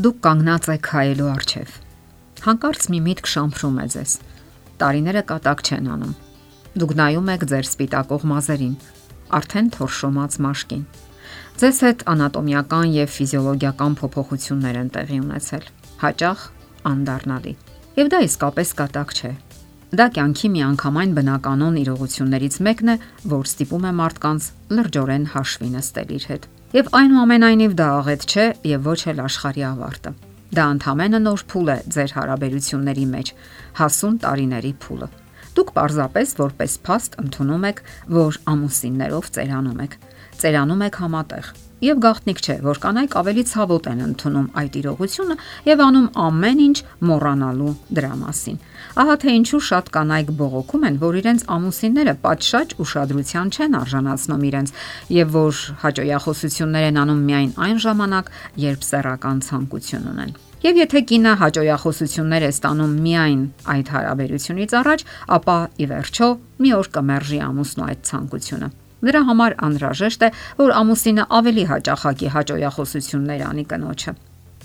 Դուք կանգնած եք հայելու առջև։ Հանկարծ մի միտք շամփրում է ձեզ։ Տարիները կատակ չեն անում։ Դուք նայում եք ձեր սպիտակող մազերին, արդեն թորշոմած մաշկին։ Ձեզ հետ անատոմիական եւ ֆիզիոլոգիական փոփոխություններ են տեղի ունեցել, հաճախ անդառնալի։ Եվ դա իսկապես կատակ չէ։ Դա կյանքի միանգամայն բնականon իրողություններից մեկն է, որ ստիպում է մարդկանց լրջորեն հաշվի նստել իր հետ։ Եվ այնուամենայնիվ դա աղետ չէ եւ ոչ էլ աշխարհի ավարտը։ Դա ընդհանրապես նոր փուլ է ձեր հարաբերությունների մեջ, հասուն տարիների փուլը։ Դուք parzapes որպես փաստ ընդունում եք, որ ամուսիններով ծերանում եք։ Ծերանում եք համատեղ Եվ գաղտնիք չէ, որ կանայք ավելի ցավոտ են ընդունում այդ իրողությունը եւ անում ամեն ինչ մոռանալու դրա մասին։ Ահա թե ինչու շատ կանայք բողոքում են, որ իրենց ամուսինները պատշաճ ուշադրության չեն արժանացնում իրենց եւ որ հաջողախոսություններ են անում միայն այն ժամանակ, երբ սեռական ցանկություն ունեն։ Եվ եթե կինը հաջողախոսություններ է ստանում միայն այդ հարաբերությունից առաջ, ապա ի վերջո մի օր կմերժի ամուսնու այդ ցանկությունը։ Նրա համար անհրաժեշտ է, որ ամուսինը ավելի հաճախակի հաջողախոսություններ անի կնոջը։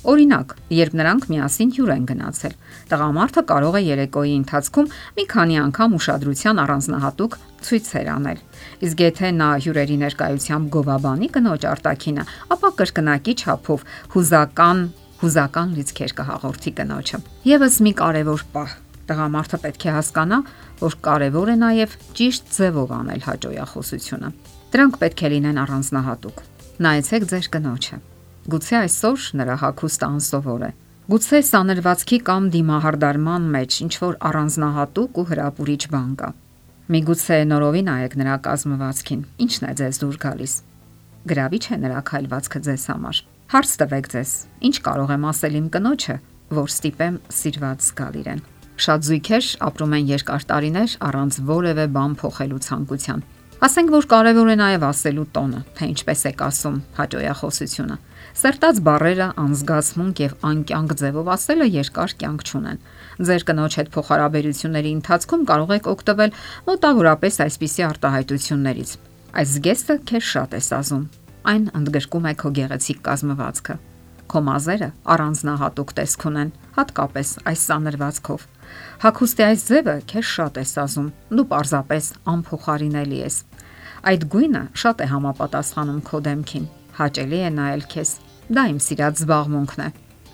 Օրինակ, երբ նրանք միասին հյուր են գնացել, տղամարդը կարող է երեկոյի ընթացքում մի քանի անգամ ուշադրության առանձնահատուկ ցույցեր անել։ Իսկ եթե նա հյուրերի ներկայությամբ գովաբանի կնոջ արտակինը, ապա կրկնակի չափով հուզական հուզական լիցքեր կհաղորդի կնոջը։ Եվս մի կարևոր պահ Տղամարդը պետք է հասկանա, որ կարևոր է նաև ճիշտ ձևով անել հաջողախոսությունը։ Դրանք պետք է լինեն առանձնահատուկ։ Նայեցեք ձեր կնոջը։ Գուցե այսօր նրա հակոստը անսովոր է։ Գուցե սանրվածքի կամ դիմահարդարման մեջ ինչ որ առանձնահատուկ ու հրապուրիչ բան կա։ Միգուցե նորովի նայեք նրա կազմվածքին։ Ինչն է ձեզ դուր գալիս։ Գրավիչ է նրա քայլվածքը ձեզ համար։ Հարց տվեք ձեզ. Ինչ կարող եմ ասել իմ կնոջը, որ ստիպեմ սիրված զգալ իրեն։ Շատ զույգեր ապրում են երկար տարիներ առանց որևէ բան փոխելու ցանկության։ Ասենք որ կարևոր է նաև ասելու տոնը, թե ինչպես եք ասում հաջողախոսությունը։ Սերտած բարերը անզգացմունք եւ անկյանք ձևով ասելը երկար կյանք չունեն։ Ձեր կնոջ հետ փոխհարաբերությունների ընթացքում կարող եք օգտվել մոտավորապես այսպիսի արտահայտություններից։ Այս զգեստը քեզ շատ է սազում։ Այն ընդգրկում է քո գեղեցիկ կազմվածքը։ Քո մազերը առանձնահատուկ տեսք ունեն, հատկապես այս սանրվածքով։ Հակոստի այս ձևը քեզ շատ է սազում։ Դու պարզապես անփոխարինելի ես։ Այդ գույնը շատ է համապատասխանում քո դեմքին։ Հաճելի է նայել քեզ։ Դա իմ սիրած զբաղմունքն է։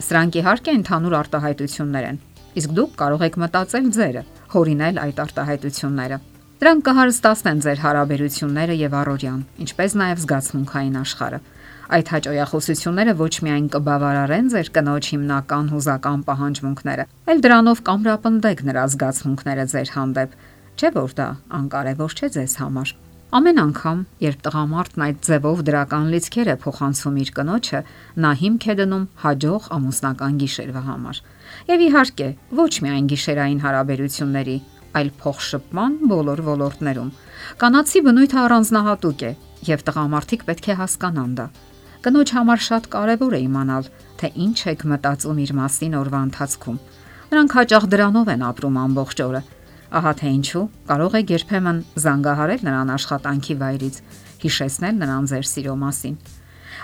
Սրանք իհարկե ընդհանուր արտահայտություններ են։ Իսկ դուք կարող եք մտածել ձերը, հորինել այդ արտահայտությունները։ Դրանք կհարստացնեն ձեր հարաբերությունները եւ առօրյան, ինչպես նաեւ զգացմունքային աշխարհը։ Այդ հաջողախոսությունները ոչ միայն կբավարարեն ձեր կնոջ հիմնական հուզական պահանջմունքները, այլ դրանով կամրապնդեք նրա զգացմունքները ձեր հանդեպ։ Չէ՞ որ դա անկարևոր չէ ձեզ համար։ Ամեն անգամ, երբ տղամարդն այդ ձևով դրական լիցքեր է փոխանցում իր կնոջը, նա հիմք է դնում հաջող ամուսնական գիշերվա համար։ Եվ իհարկե, ոչ միայն գիշերային հարաբերությունների, այլ փոխշփման բոլոր ոլորտներում։ Կանացի բնույթը առանձնահատուկ է, եւ տղամարդիկ պետք է հասկանան դա։ Կնոջ համար շատ կարևոր է իմանալ, թե ինչ եք մտածում իր մասին օրվա ընթացքում։ Նրանք հաճախ դրանով են ապրում ամբողջ օրը։ Ահա թե ինչու կարող եք երբեմն զանգահարել նրան աշխատանքի վայրից, հիշեցնել նրան ձեր սիրո մասին։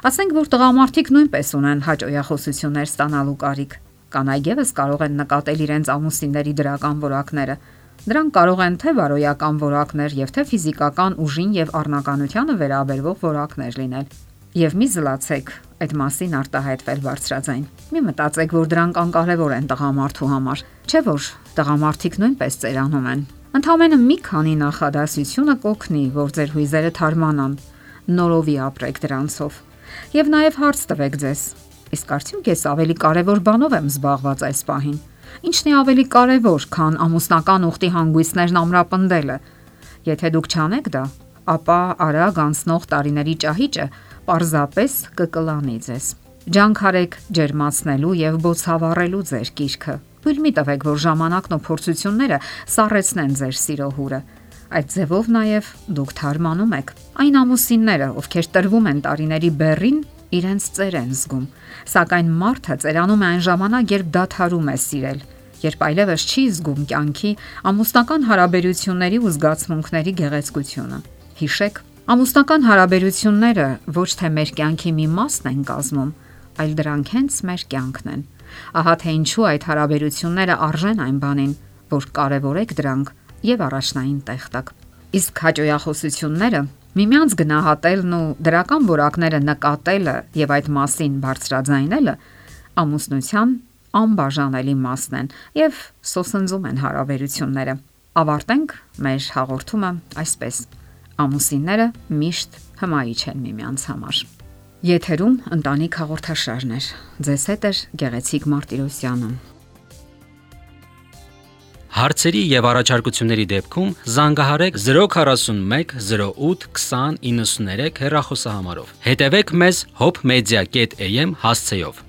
Ասենք որ տղամարդիկ նույնպես ունեն հաջողություններ ստանալու կարիք։ Կանայք եւս կարող են նկատել իրենց ամուսինների դրական որակները։ Դրանք կարող են թե բարոյական որակներ եւ թե ֆիզիկական ուժին եւ առնականությանը վերաբերող որակներ լինել եւ մի զլացեք այդ մասին արտահայտվել բարձրաձայն։ Մի մտածեք, որ դրանք անկարևոր են տղամարդու համար, չէ՞ որ տղամարդիկ նույնպես ծերանում են։ Ընդհանրապես մի քանի նախադասությունը կօգնի, որ ձեր հույզերը թարմանան։ Նորովի ապրեք դրանցով։ Եվ նաև հարց տվեք ձեզ. իսկ արդյոք ես ավելի կարևոր բանով եմ զբաղված այս պահին։ Ինչն է ավելի կարևոր, քան ամուսնական ուխտի հանգույցներն ամրապնդելը։ Եթե դուք չանեք դա, ապա արագ անցնող տարիների ճահիճը պարզապես կկլանի ձեզ։ Ջանքարեք ջերմացնելու եւ բոցավառելու ձեր կիրքը։ Թույլ մի տվեք, որ ժամանակն ու փորձությունները սառեցնեն ձեր սիրո հուրը։ Այդ ձևով նաև դուք թարմանում եք։ Այն ամուսինները, ովքեր տրվում են տարիների բեռին, իրենց ծեր են զգում։ Սակայն մարդը ծերանում է այն ժամանակ, երբ դադարում է սիրել, երբ այլևս չի զգում կյանքի ամուսնական հարաբերությունների ու զգացմունքների գեղեցկությունը։ Հիշեք, Ամուսնական հարաբերությունները ոչ թե մեր կյանքի մի մասն են կազմում, այլ դրանք հենց մեր կյանքն են։ Ահա թե ինչու այդ հարաբերությունները արժեն այն բանին, որ կարևորեք դրանք եւ առաջնային տեղ տակ։ Իսկ հաջողախոսությունները միմյանց գնահատելն ու դրական որակները նկատելը եւ այդ մասին բարձրաձայնելը ամուսնության անբաժանելի մասն են եւ սոսնձում են հարաբերությունները։ Ավարտենք մեր հաղորդումը այսպես. Ամուսինները միշտ հմայիչ են միմյանց համար։ Եթերում ընտանիք հաղորդաշարն է։ Ձեզ հետ է Գեղեցիկ Մարտիրոսյանը։ Հարցերի եւ առաջարկությունների դեպքում զանգահարեք 041 08 20 93 հեռախոսահամարով։ Հետևեք մեզ hopmedia.am հասցեով։